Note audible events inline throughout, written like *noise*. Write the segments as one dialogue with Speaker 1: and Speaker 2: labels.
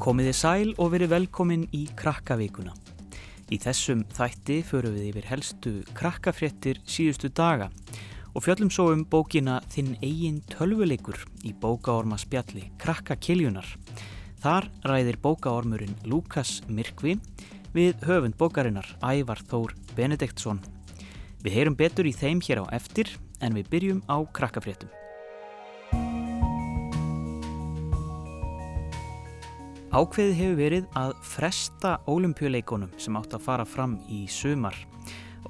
Speaker 1: Komiði sæl og verið velkomin í Krakkavíkuna. Í þessum þætti förum við yfir helstu krakkafréttir síðustu daga og fjöllum svo um bókina Þinn eigin tölvuleikur í bókaorma spjalli Krakkakiljunar. Þar ræðir bókaormurinn Lukas Mirkvi við höfund bókarinnar Ævar Þór Benediktsson. Við heyrum betur í þeim hér á eftir en við byrjum á krakkafréttum. Ákveðið hefur verið að fresta ólimpíuleikonum sem átt að fara fram í sumar.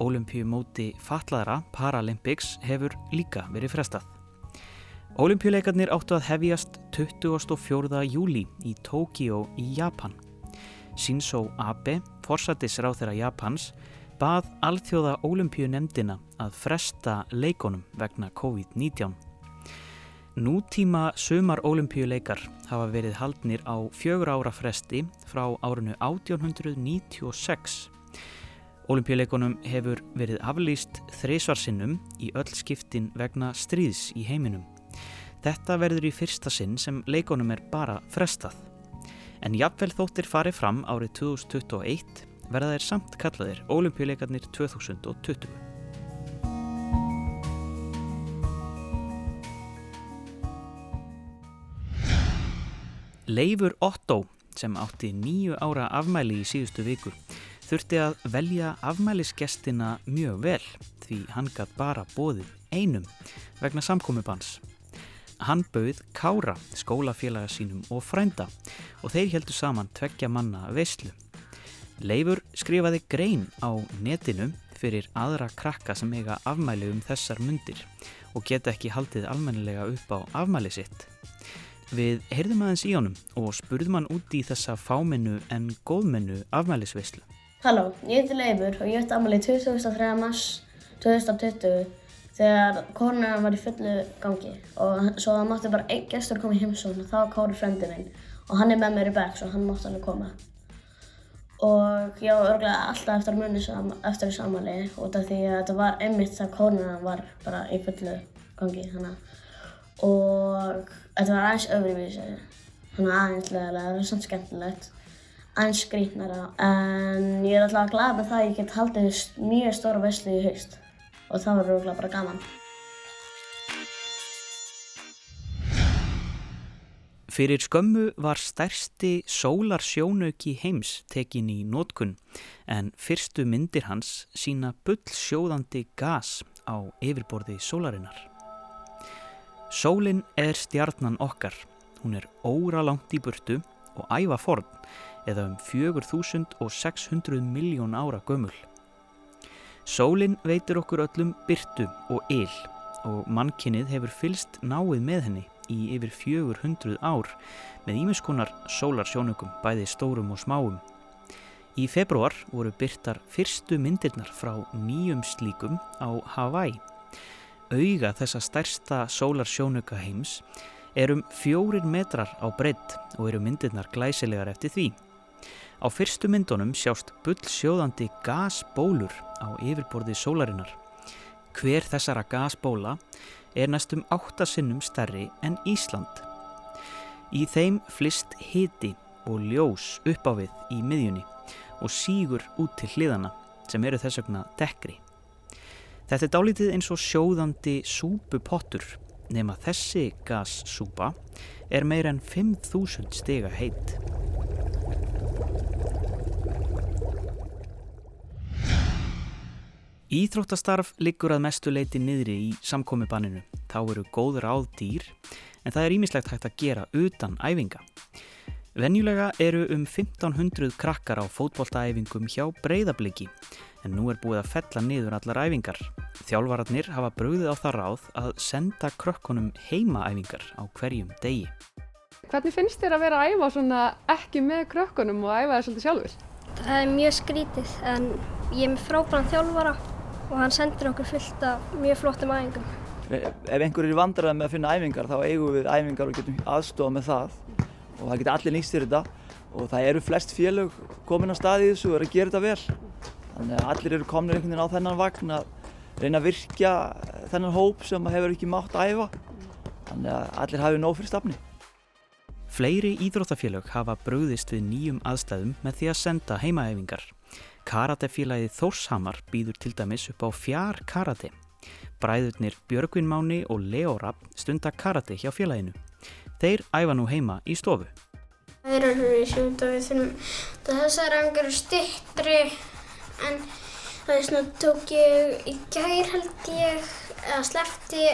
Speaker 1: Ólimpíumóti fatlaðra Paralympics hefur líka verið frestað. Ólimpíuleikarnir áttu að hefjast 24. júli í Tókíó í Japan. Shinzo Abe, forsættisráð þeirra Japans, bað alþjóða ólimpíunemdina að fresta leikonum vegna COVID-19. Nútíma sumar ólimpíuleikar hafa verið haldnir á fjögur ára fresti frá árinu 1896. Ólimpíuleikonum hefur verið aflýst þreysvarsinnum í öll skiptin vegna stríðs í heiminum. Þetta verður í fyrsta sinn sem leikonum er bara frestað. En jafnvel þóttir farið fram árið 2021 verða þeir samt kallaðir Ólimpíuleikarnir 2020. Leifur Otto sem átti nýju ára afmæli í síðustu viku þurfti að velja afmælisgestina mjög vel því hann gætt bara bóðið einum vegna samkomubans. Hann bauð Kára, skólafélaga sínum og frænda og þeir heldur saman tveggja manna veislu. Leifur skrifaði grein á netinu fyrir aðra krakka sem eiga afmæli um þessar mundir og geta ekki haldið almennilega upp á afmæli sitt. Við heyrðum aðeins í honum og spurðum hann út í þessa fámennu en góðmennu afmælisveislu.
Speaker 2: Halló, ég heiti Leifur og ég ætti afmæli 2003. mars 2020 þegar kórnuna var í fullu gangi og svo það mátti bara einn gestur koma í heimsókn og það var Kári frendi minn og hann er með mér í bekk svo hann mátti alveg koma. Og ég var örglega alltaf eftir að muni eftir þessu afmæli út af því að þetta var einmitt þegar kórnuna var bara í fullu gangi hana. Og þetta var aðeins öðruvísi. Þannig aðeins leðilega, það var svona skemmtilegt. Aðeins skrítnara en ég er alltaf glad með það að ég get haldið mjög stóra veislu í haust. Og það var rúglega bara gaman.
Speaker 1: Fyrir skömmu var stærsti sólarsjónauki heims tekin í nótkun en fyrstu myndir hans sína bullsjóðandi gas á yfirborði sólarinnar. Sólinn er stjarnan okkar. Hún er óra langt í burtu og æfa forn eða um 4600 miljón ára gömul. Sólinn veitur okkur öllum byrtu og yl og mannkinnið hefur fylst náið með henni í yfir 400 ár með ímiskonar sólarsjónugum bæði stórum og smáum. Í februar voru byrtar fyrstu myndirnar frá nýjum slíkum á Hawaii auga þessa stærsta sólarsjónuga heims er um fjórir metrar á breytt og eru myndirnar glæsilegar eftir því. Á fyrstu myndunum sjást bullsjóðandi gasbólur á yfirborði sólarinnar. Hver þessara gasbóla er næstum áttasinnum stærri en Ísland. Í þeim flist hiti og ljós upp á við í miðjunni og sígur út til hliðana sem eru þess vegna dekkri. Þetta er dálítið eins og sjóðandi súpupottur nema þessi gassúpa er meir en 5.000 stiga heit. Íþróttastarf liggur að mestu leiti niðri í samkomibanninu. Þá eru góður áð dýr en það er ímislegt hægt að gera utan æfinga. Venjulega eru um 1500 krakkar á fótbolltaæfingum hjá breyðabliki en nú er búið að fella niður allar æfingar. Þjálfararnir hafa bröðið á það ráð að senda krökkunum heimaæfingar á hverjum degi.
Speaker 3: Hvernig finnst þér að vera að æfa svona ekki með krökkunum og æfa það svolítið sjálfur?
Speaker 4: Það er mjög skrítið en ég er með frábæran þjálfara og hann sendir okkur fullt af mjög flottum æfingum.
Speaker 5: Ef einhver er vandræðið með að finna æfingar þá eigum við æfingar og getum aðstofað með það og það getur allir nýst þér þetta og það eru flest félög komin á staði í þessu og eru að gera þetta vel. Þannig að allir eru komin einhvern veginn á þennan vagn að reyna að virkja þennan hóp sem hefur ekki mátt að æfa. Þannig að allir hafi nóg fyrir stafni.
Speaker 1: Fleiri íþróttafélög hafa brugðist við nýjum aðstæðum með því að senda heimaæfingar. Karatefélagið Þórshamar býður til dæmis upp á fjár karate. Bræðurnir Björgvin Máni og Leo Rapp stunda karate hjá félaginu. Þeir æfa nú heima í stofu.
Speaker 6: Það er í sjúnd og við þurfum þessar æfingar eru styttri en það er svona tók ég í gær held ég eða sleppti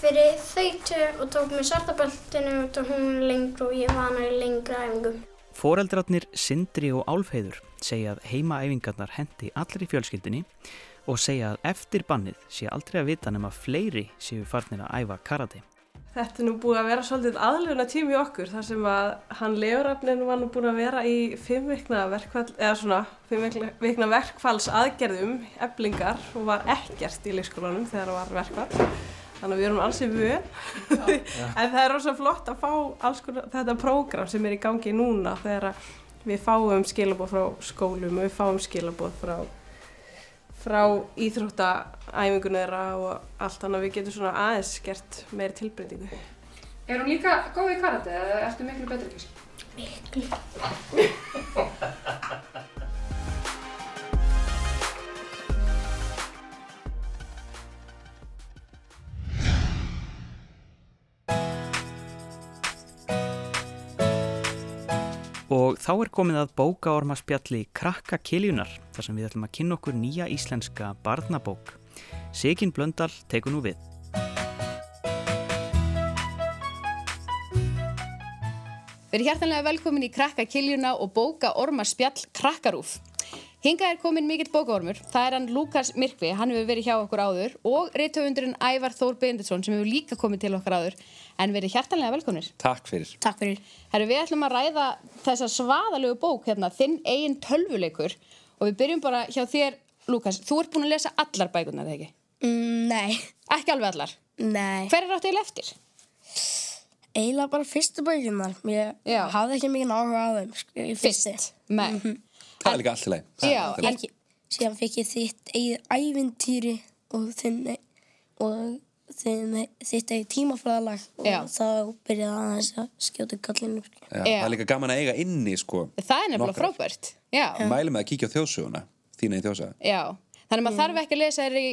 Speaker 6: fyrir þautu og tók mér svartabeltinu og tók hún lengur og ég var hana í lengra æfingum.
Speaker 1: Foreldrarnir Sindri og Álfheiður segja að heimaæfingarnar hendi allir í fjölskyldinni og segja að eftir bannið sé aldrei að vita nema fleiri séu farnir að æfa karate.
Speaker 7: Þetta er nú búið að vera svolítið aðlöfuna tími okkur þar sem að hann Leorafnin var nú búin að vera í fimm vikna verkfall, eða svona fimm vikna- vikna verkfalls aðgerðum, eblingar og var ekkert í leikskólanum þegar það var verkfall. Þannig að við erum alls í vön. *laughs* en það er rosa flott að fá konar þetta prógram sem er í gangi núna þegar við fáum skilabóð frá skólum og við fáum skilabóð frá frá íþróttaæfingunni þeirra og allt þannig að við getum svona aðeins gert meiri tilbreytingu.
Speaker 3: Er hún líka góð í karate eða ertu miklu betri kannski?
Speaker 1: Og *laughs* þá er komið að bókaormaspjalli Krakka Kiljunar þar sem við ætlum að kynna okkur nýja íslenska barnabók. Sigin Blöndal tekur nú við.
Speaker 8: Verið hjartanlega velkomin í Krakka Kiljuna og bóka Ormar Spjall Krakkarúf. Hingað er komin mikill bókaormur, það er hann Lukas Mirkvi, hann hefur verið hjá okkur áður og reytöfundurinn Ævar Þór Benditsson sem hefur líka komið til okkar áður en verið hjartanlega velkominir.
Speaker 9: Takk fyrir.
Speaker 2: Takk fyrir.
Speaker 8: Herru, við ætlum að ræða þessa svaðalegu bók hérna, þinn eigin tölvuleikur og við byrjum bara hjá þér, Lukas, þú ert búin að lesa allar bækurnar, þegar ekki?
Speaker 2: Mm, nei,
Speaker 8: Ekki alveg allar.
Speaker 2: nei.
Speaker 8: Hver er áttu eiginlega eftir?
Speaker 2: Eiginlega bara fyrstu bækunar. Ég
Speaker 8: Já.
Speaker 2: hafði ekki mikið áhuga á þeim. sko, í fyrstu.
Speaker 8: Fyrst.
Speaker 9: Það er líka allt í leið.
Speaker 2: Síðan fekk ég þitt eigið ævintýri og þinn og þinn, þitt eigið tímafræðalag og þá byrjaði aðeins að skjóta gallinu. sko.
Speaker 9: Það er líka gaman að eiga inni, sko.
Speaker 8: það er nefnilega frábært. Já,
Speaker 9: Mælum með að kíkja á þjóðsöguna. Þína í þjóðsöguna.
Speaker 8: já. Þannig að maður þarf ekki að lesa þér í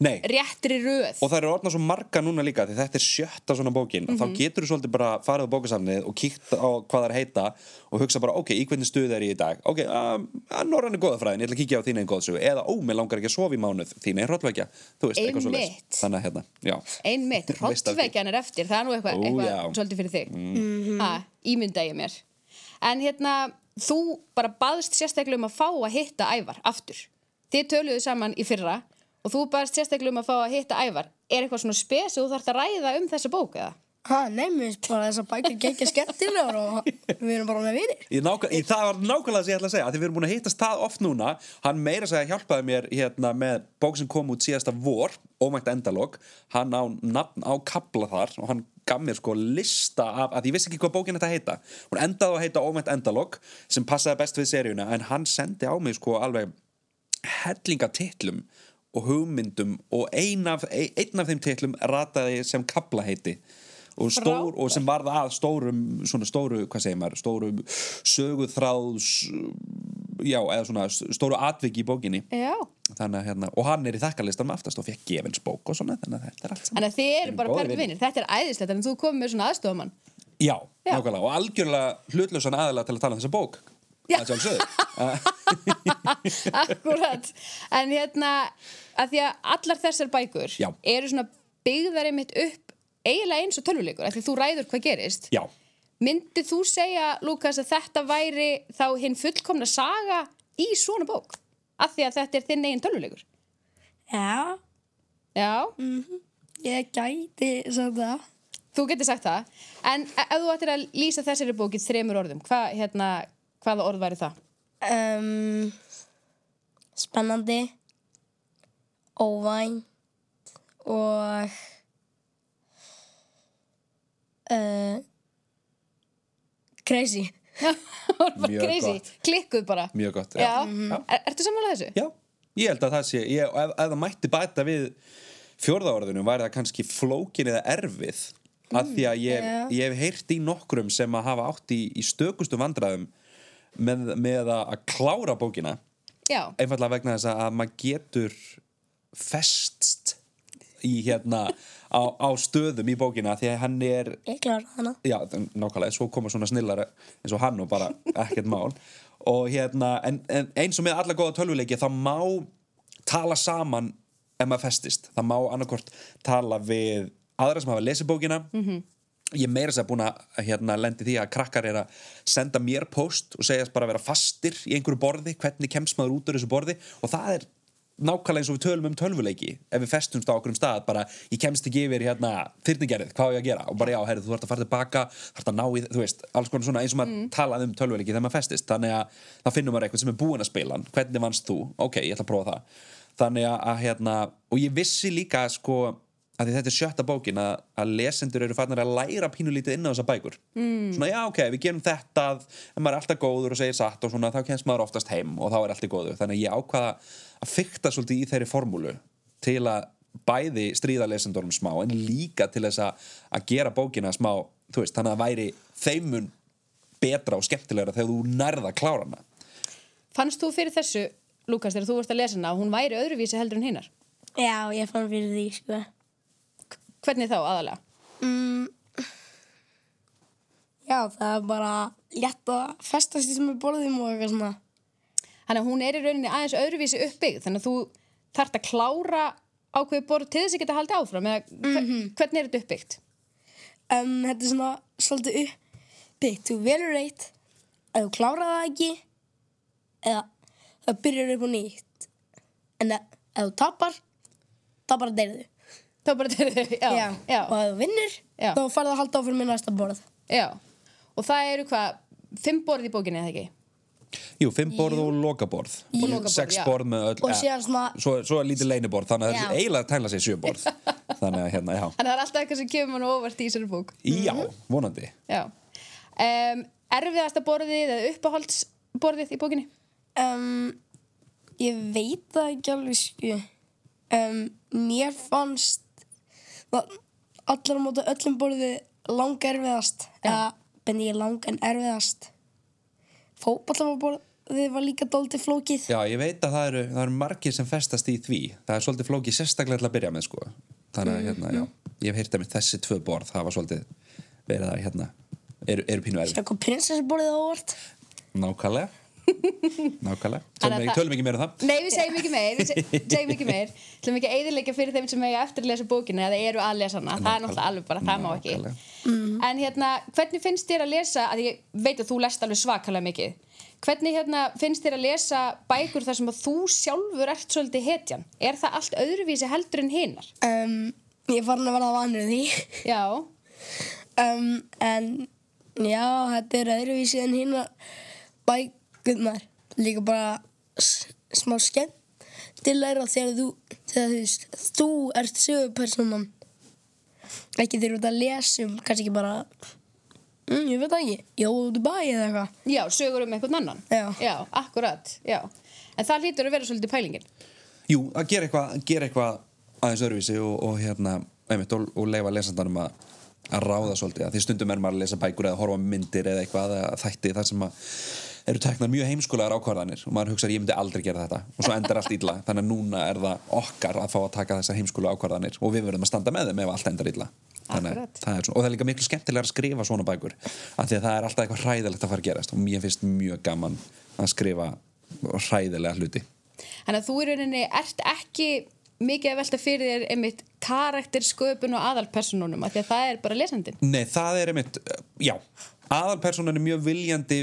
Speaker 9: Nei.
Speaker 8: réttri röð.
Speaker 9: Og það eru orðnað svo marga núna líka því þetta er sjötta svona bókin og
Speaker 8: Mhm.
Speaker 9: þá getur þú svolítið bara farið á bókasafnið og kíkt á hvað það er heita og hugsa bara, ok, í hvernig stuð er ég í dag ok, um, norrann er góðafræðin, ég ætla að kíkja á þína einn góðsögu eða, ó, mér langar ekki að sofa í mánuð þína er hrollvekja, þú veist, eitthvað svo
Speaker 8: Einmitt.
Speaker 9: þannig að hérna, já,
Speaker 8: Einmitt, *laughs* hrottveikjan er eftir, það er nú eitthvað
Speaker 9: Ó,
Speaker 8: eitthva
Speaker 9: já. Mm.
Speaker 8: svolítið fyrir þig. Ha, ég mér. En hérna, þú bara baðst sérstaklega um að fá að hitta ævar aftur. Þið töluðu saman í fyrra og þú baðst sérstaklega um að fá að hitta ævar. Er eitthvað svona spes og þú þarfst að ræða um þessa bók eða?
Speaker 2: Ha, nei, mér finnst bara þessar bækur gengja skemmtilegar og við erum bara með vinir.
Speaker 9: Ég nákvæm, ég, það var nákvæmlega sem ég ætla að segja að því við erum búin að hittast það oft núna hann meira að segja hjálpaði mér hérna, með bók sem kom út síðasta vor ómægt endalog, hann á nafn á kabla þar og hann gaf mér sko lista af, að ég vissi ekki hvað bókin þetta heita hún endaði að heita ómægt endalog sem passaði best við seríuna en hann sendi á mig sko alveg hellinga titlum og hugmyndum og ein af, ein, einn af þeim titlum rataði sem kabla heiti og, stór, og sem varð að stórum svona stóru, hvað segir maður, stórum söguþráðs já, eða svona stóru atviki í bókinni
Speaker 8: Já.
Speaker 9: þannig að hérna, og hann er í þakkalistan aftast og fekk gefins bók og svona þannig að þetta er allt saman
Speaker 8: Þannig að þið eru bara
Speaker 9: vinir.
Speaker 8: vinnir. Þetta er æðislegt en þú komið með svona aðstofamann.
Speaker 9: já,
Speaker 8: Já.
Speaker 9: nákvæmlega, og algjörlega hlutlausan aðalega til að tala um þessa bók. Að sjálfsögðu *laughs*
Speaker 8: Akkurat. En hérna, að því að allar þessar bækur
Speaker 9: Já.
Speaker 8: eru svona byggðar einmitt upp eiginlega eins og tölvuleikur, af því þú ræður hvað gerist.
Speaker 9: já,
Speaker 8: Myndið þú segja, Lukas, að þetta væri þá hinn fullkomna saga í svona bók? Af því að þetta er þinn eigin tölvuleikur.
Speaker 2: Já,
Speaker 8: Já,
Speaker 2: ég gæti sagt það.
Speaker 8: þú getur sagt það. En e- ef þú ættir að lýsa þessari bókið þremur orðum, hva, hérna, hvaða orð væri það?
Speaker 2: Um, spennandi, óvænt og uh, crazy.
Speaker 9: Mjög
Speaker 8: crazy,
Speaker 9: gott.
Speaker 8: klikkuð bara.
Speaker 9: mjög gott
Speaker 8: Já.
Speaker 9: Já.
Speaker 8: Er, ertu samanlega þessu?
Speaker 9: Já, ég held að það sé ég, ef, ef það mætti bæta við fjórða orðinu væri það kannski flókin eða erfið af því að ég,
Speaker 6: Já.
Speaker 9: ég hef heyrt í nokkrum sem að hafa átt í, í stökustu vandræðum með, með að, klára bókina
Speaker 8: Já,
Speaker 9: einfallega vegna þess að maður getur festst í hérna á, á stöðum í bókina því að hann er
Speaker 6: Ég klára hana.
Speaker 9: já, nákvæmlega, svo koma svona snillar eins og hann og bara ekkert mál. Og hérna, en, en eins og með alla góða tölvuleiki, þá má tala saman ef maður festist. Það má annarkort tala við aðra sem hafa lesið bókina ég er meira sér búin að hérna, lendi því að krakkar er að senda mér post og segjast bara að vera fastir í einhverju borði hvernig kemst maður út úr þessu borði? Og það er nákvæmlega eins og við tölum um tölvuleiki. Ef við festumst á okkur um stað bara ég kemst ekki yfir hérna þyrningerið, hvað á ég að gera? Og bara já, herri, þú þarf að fara tilbaka þarf að ná í, þú veist, alls konar svona eins og maður talaði um tölvuleiki þegar maður festist. Þannig að það finnum maður eitthvað sem er búin að spila hvernig vannst þú, ok, ég ætla að prófa það. Þannig að, að hérna, og ég vissi líka sko, að því þetta er sjötta bókin að, að lesendur eru farnar að læra pínulítið inn á þessa bækur. Mm. svona já ok, við gerum þetta en maður er alltaf góður og segir satt og svona þá kemst maður oftast heim og þá er allt í góðu. Þannig að ég ákvaða að fykta svolítið í þeirri formúlu til að bæði stríða lesendunum smá en líka til þess að, að gera bókina smá veist, þannig að væri þeimun betra og skemmtilegra þegar þú nærða klárana
Speaker 8: fannst þú fyrir þessu, Lukas, þegar þú varst að lesa Hvernig þá aðalega?
Speaker 6: Mm, já, það er bara létt að festast í sem við borðum og eitthvað svona.
Speaker 8: Þannig að hún er í rauninni aðeins öðruvísi uppbyggð þannig að þú þarft að klára ákveði borð til þess að geta haldið áfram eða hver, hvernig er þetta uppbyggt?
Speaker 6: Um, þetta er svona svolítið uppbyggt. Þú velur eitt, ef þú klárar það ekki, eða það byrjar upp á nýtt. En ef ef þú tapar, þá bara deyrðu.
Speaker 8: Þá bara til þau, *laughs* já, já, já,
Speaker 6: Og ef þú vinnur,
Speaker 8: Já.
Speaker 6: þá farðu að halda áfram í næsta borð.
Speaker 8: Og það eru hvað, fimm borð í bókinni eða ekki?
Speaker 9: Jú, fimm borð og lokaborð
Speaker 8: já.
Speaker 9: borð með öll
Speaker 6: Og síðan svona-
Speaker 9: Svo, svo er lítið leiniborð Þannig að
Speaker 6: Já.
Speaker 9: það er eiginlega að tæla sig sjö borð *laughs* Þannig að hérna, já
Speaker 8: Þannig að það er alltaf eitthvað sem kemur mann á óvart í þessari bók.
Speaker 9: Já, vonandi
Speaker 8: Já. Um, erfiðasta borðið eða uppáhaldsborðið í bókinni?
Speaker 6: Um, ég veit það ekki alveg sko. Um, mér fannst allar á móti öllum borði lang erfiðast. Eða, benni ég lang en erfiðast. Fótballaborðið var líka dóltið flókið.
Speaker 9: Já, ég veit að það eru, það eru margir sem festast í því Það er svolítið flókið sérstaklega til að byrja með sko. Þannig að hérna, já Ég hef heyrt að mér þessi tvö borð Það var svolítið verið að hérna Eru, eru pínu erfið
Speaker 6: kom prinsessuborðið á óvart.
Speaker 9: Nákvæmlega Nákvæmlega Tölum,
Speaker 8: það-
Speaker 9: tölum ekki meira um það
Speaker 8: Nei, við segjum ekki meir, við se- segjum ekki meir. Þú ekki að eðilegja fyrir þeim sem eiga eftir að lesa bókina eða eru að lesa hana. Það er náttúrulega alveg bara, það má ekki.
Speaker 9: Nákvæmlega.
Speaker 8: En hérna, hvernig finnst þér að lesa, að ég veit að þú lest alveg svakalega mikið, hvernig hérna finnst þér að lesa bækur þar sem að þú sjálfur ert svolítið hetjan? Er það allt öðruvísi heldur en hinnar?
Speaker 6: Um, ég farin að verða vanur því.
Speaker 8: Já,
Speaker 6: Um, en já, þetta er öðruvísi en hinn bækurnar. Líka bara smá skemmtilegra þegar þú, þegar þú, veist, þú ert sögupersonan. Ekki þegar þú ert að lesa um, kannski ekki bara, mm, ég veit ekki, jóðu bæ eða eitthvað.
Speaker 8: já, sögur um einhvern annan.
Speaker 6: Já.
Speaker 8: Já, akkurat, já. En það lítur að vera svolítið pælingin.
Speaker 9: Jú, að gera eitthvað gera eitthvað aðeins öðruvísi og, og hérna, einmitt, og, og leifa lesandanum að, að ráða svolítið, að því stundum er maður að lesa bækur eða horfa myndir eða eitthvað eða þætti þar sem að eru teknar mjög heimskulegar ákvarðanir og maður hugsaður ég myndi aldrei gera þetta. Og svo endar allt illa. Þannig að núna er það okkar að fá að taka þessar heimskulega ákvarðanir og við verðum að standa með þeim ef allt endar illa. Þannig, að það er og það er líka miklu skemmtilega að skrifa svona bækur af því að það er alltaf eitthvað hræðilegt að fara að gerast og mér finnst mjög gaman að skrifa hræðilega hluti.
Speaker 8: Þannig að þú í rauninni ert ekki mikið að velta fyrir þér einmitt karaktersköpun og aðalpersonunum af því að það er bara lesandinn.
Speaker 9: Nei, það er einmitt, já aðalpersonan er mjög viljandi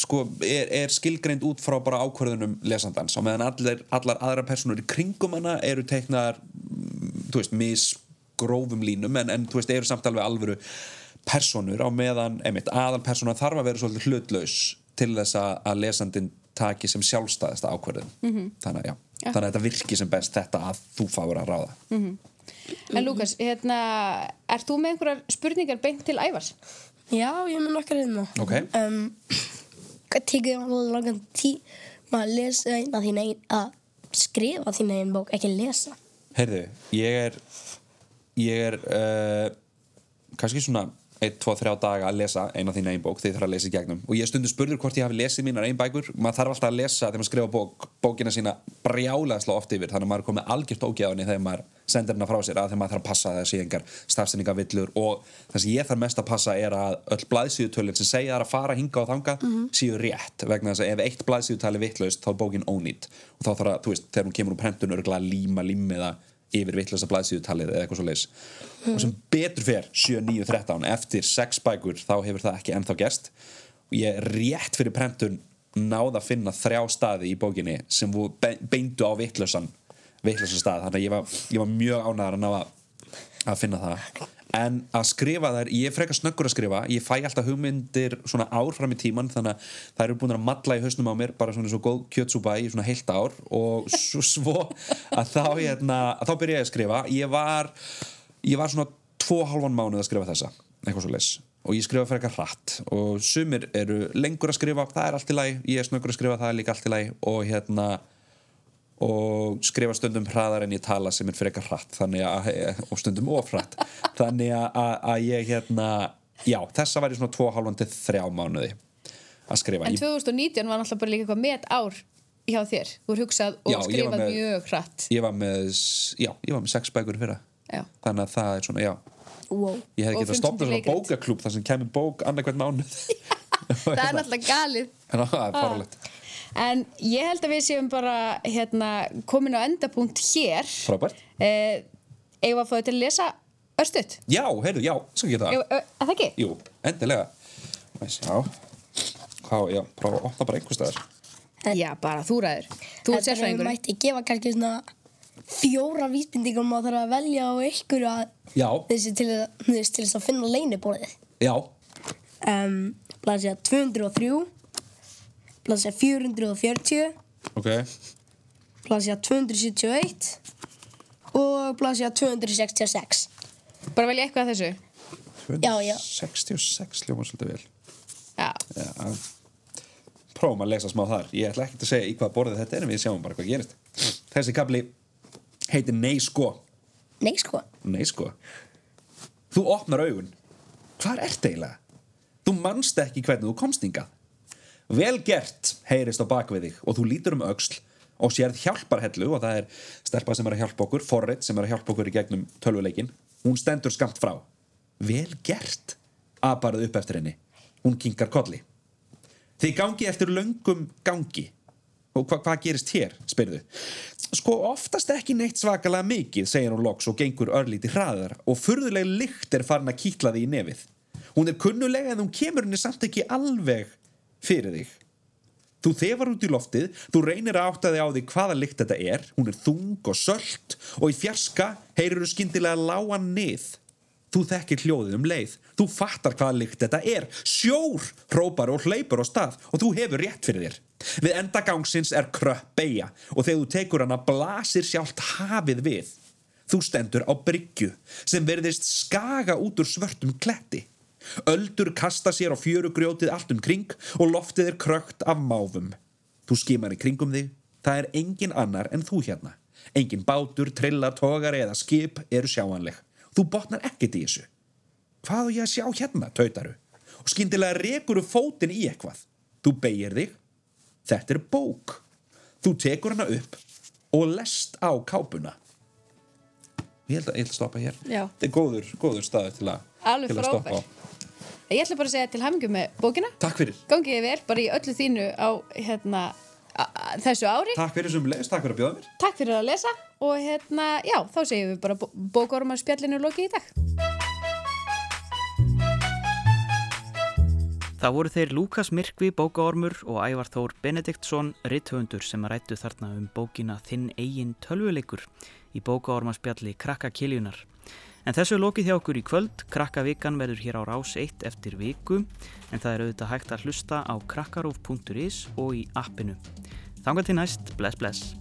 Speaker 9: sko, er, er skilgreind út frá bara ákvörðunum lesandans og meðan allir, allar aðra personur í kringum hana eru teiknaðar mm, þú veist, misgrófum línum en, en þú veist, eru samt alveg alvöru personur á meðan, einmitt, aðalpersonan þarf að vera svolítið hlutlaus til þess að, að lesandinn taki sem sjálfstæðasta ákvörðun þannig, að, já, þannig að þetta virki sem best þetta að þú fáur að ráða
Speaker 8: En Lukas, hérna, ert þú með einhverjar spurningar beint til Ævars?
Speaker 6: Já, ég mun okkar hérna.
Speaker 9: Ok.
Speaker 6: Um, tekur þér langan tíma að lesa eina þín eigin, að skrifa þín eigin bók, ekki lesa?
Speaker 9: Heyrðu, ég er ég er uh, kannski svona 1, 2, 3 daga að lesa eina þín einn bók ég þarf að lesa í gegnum. Og ég stundu spurður hvort ég hafi lesið mínar einn bækur. Maður þarf alltaf að lesa þegar maður skrifa bók bókina sína brjálæðslega oft yfir. Þannig að maður er komið algjört ógeðan þegar maður sendir hennar frá sér að þegar maður þarf að passa sé engar stafsendingavillur og það sem ég þarf mest að passa er að öll blaðsíðutölinn sem segja það að fara hinga og þanga séu rétt. Vegna þess að ef eitt blaðsíðutali vittlaust þá er bókin ónýtt og þá þarf að, þú veist, þegar hún kemur úr prentun örgulega líma límiða yfir vittlösa blaðsíðutalið eða eitthvað svo leis og sem betur fer 7, 9, 13 eftir 6 bækur þá hefur það ekki ennþá gerst. Og ég rétt fyrir prentun náða að finna þrjá staði í bókinni sem beindu á vittlösan vittlösan stað, þannig að ég var, ég var mjög ánægðar að ná að finna það en að skrifa þær, ég er frekar snöggur að skrifa ég fæ alltaf hugmyndir svona ár fram í tíman þannig að það eru búin að matla í hausnum á mér bara svona svo góð kjötsúpa í svona heilt ár og *laughs* svo, svo að þá, hérna, þá byrja ég að skrifa. Ég var, ég var svona tvo hálfan mánuð að skrifa þessa eitthvað svo leis og ég skrifa frekar hratt og sumir eru lengur að skrifa það er allt í lagi, ég er snöggur að skrifa það er líka allt í lagi og hérna og skrifa stundum hraðar en ég tala sem er frekar hratt þannig að, og stundum ofrætt þannig að, að, að ég hérna já, þessa væri svona 2,5 til 3 mánuði að skrifa
Speaker 8: En
Speaker 9: Ég-
Speaker 8: 2019 var náttúrulega bara líka eitthvað met ár hjá þér. Þú er hugsað og
Speaker 9: Já,
Speaker 8: skrifað
Speaker 9: með-
Speaker 8: mjög hratt.
Speaker 9: ég var með já, ég var með 6 bækur fyrir
Speaker 8: Já.
Speaker 9: þannig að það er svona, já
Speaker 8: Wow.
Speaker 9: ég
Speaker 8: Og
Speaker 9: getað
Speaker 8: 5
Speaker 9: stopnað svona bókaklúb þar sem kemur bók annarkvæmt mánuð *laughs* *laughs*
Speaker 8: Það er náttúrulega galið. *laughs*
Speaker 9: það er farlegt
Speaker 8: En ég held að við séum bara hérna, komin á endapunkt hér.
Speaker 9: frábært,
Speaker 8: Eh, við að fá þau til að lesa örstutt?
Speaker 9: já, heyrðu, já, svo geta
Speaker 8: Eigum- ö- Er það ekki?
Speaker 9: Jú, endilega Hvað, já, prófa að opna bara einhver staðar
Speaker 8: Já, bara þú ræður. Þú ert sérfræðingur.
Speaker 10: mætti gefa kannski svona fjóra vísbendingar og maður þarf að velja á ykkur að
Speaker 9: Já,
Speaker 10: þessi til, að- þess að finna leiniborðið.
Speaker 9: já,
Speaker 10: Um, Blasja 203, Blasja 440,
Speaker 9: ok
Speaker 10: Blasja 271 og Blasja 266.
Speaker 8: Bara velja eitthvað af þessu.
Speaker 10: Já, já.
Speaker 9: 66 hljóma svolítið vel
Speaker 8: Já.
Speaker 9: Já Prófum að lesa smá þar Ég ætla ekki að segja í hvað borðið þetta er En við sjáum bara hvað gerist Þessi kapli heitir Nei sko
Speaker 10: Nei, sko.
Speaker 9: Nei sko Þú opnar augun Hvar ert eiginlega? Þú manst ekki hvernig þú komst hingað Vel gert, heyrist á bakvið þig og þú lítur um öxl og sérð hjálparhellu og það er stelpa sem er að hjálpa okkur, forrið sem er að hjálpa okkur í gegnum tölvuleikin. Hún stendur skamt frá. Vel gert, aparð upp eftir henni. Hún kinkar kolli. Þið gangi eftir löngum gangi. Og hva, hvað gerist hér, spyrðu? Sko, oftast ekki neitt svakalega mikið, segir hún loks og gengur örlíti hraðar og furðuleg lykt er farin að kýtla því í nefið. Hún er kunnulega en hún kemur henni samt ekki alveg fyrir þig. Þú þefar út í loftið, þú reynir að átta þig á því hvaða lykt þetta er, hún er þung og sölt og í fjarska heyrir þú skyndilega lágan nið. Þú þekkir hljóðið um leið, þú fattar hvaða lykt þetta er, sjór, hrópar og hleypur á stað og þú hefur rétt fyrir þér. Við enda gangsins er kröpp beigja og þegar þú tekur hana blasir sjálft hafið við. Þú stendur á bryggju sem verðist skaga út úr svörtum kletti. Öldur kasta sér á fjörugrjótið allt um kring og loftið er krökt af máfum. Þú skimar í kringum þig, það er engin annar en þú hérna. Engin bátur, trillar, togari eða skip eru sjáanleg. Þú botnar ekkert í þessu. Hvað á ég að sjá hérna, tautaru? Og skyndilega rekur þú fótinn í eitthvað. Þú beigir þig. Þetta er bók. Þú tekur hana upp og lest á kápuna. Ég held að, ég held að stoppa hér.
Speaker 8: Já.
Speaker 9: Þetta er góður, góður staður til að, til að stoppa á.
Speaker 8: Ég ætla bara að segja til hamingu með bókina.
Speaker 9: Takk fyrir.
Speaker 8: Gangið þið vel bara í öllu þínu á hérna, þessu ári.
Speaker 9: Takk fyrir sem leist, takk fyrir að bjóða mér.
Speaker 8: Takk fyrir að lesa og hérna, já, þá segjum við bara bókormar spjallinu lokið í dag.
Speaker 1: Það voru þeir Lúkas Mirkvi, bókaormur og Ævar Þór Benediktsson, rithöfundur sem rættu þarna um bókina Þinn eigin tölvuleikur í bókaormarspjalli Krakka Kiljunar. En þessu lokið hjá okkur í kvöld, Krakka vikan verður hér á rás 1 eftir viku, en það er auðvitað hægt að hlusta á krakkarúf.is og í appinu. Þangar til næst, bless bless.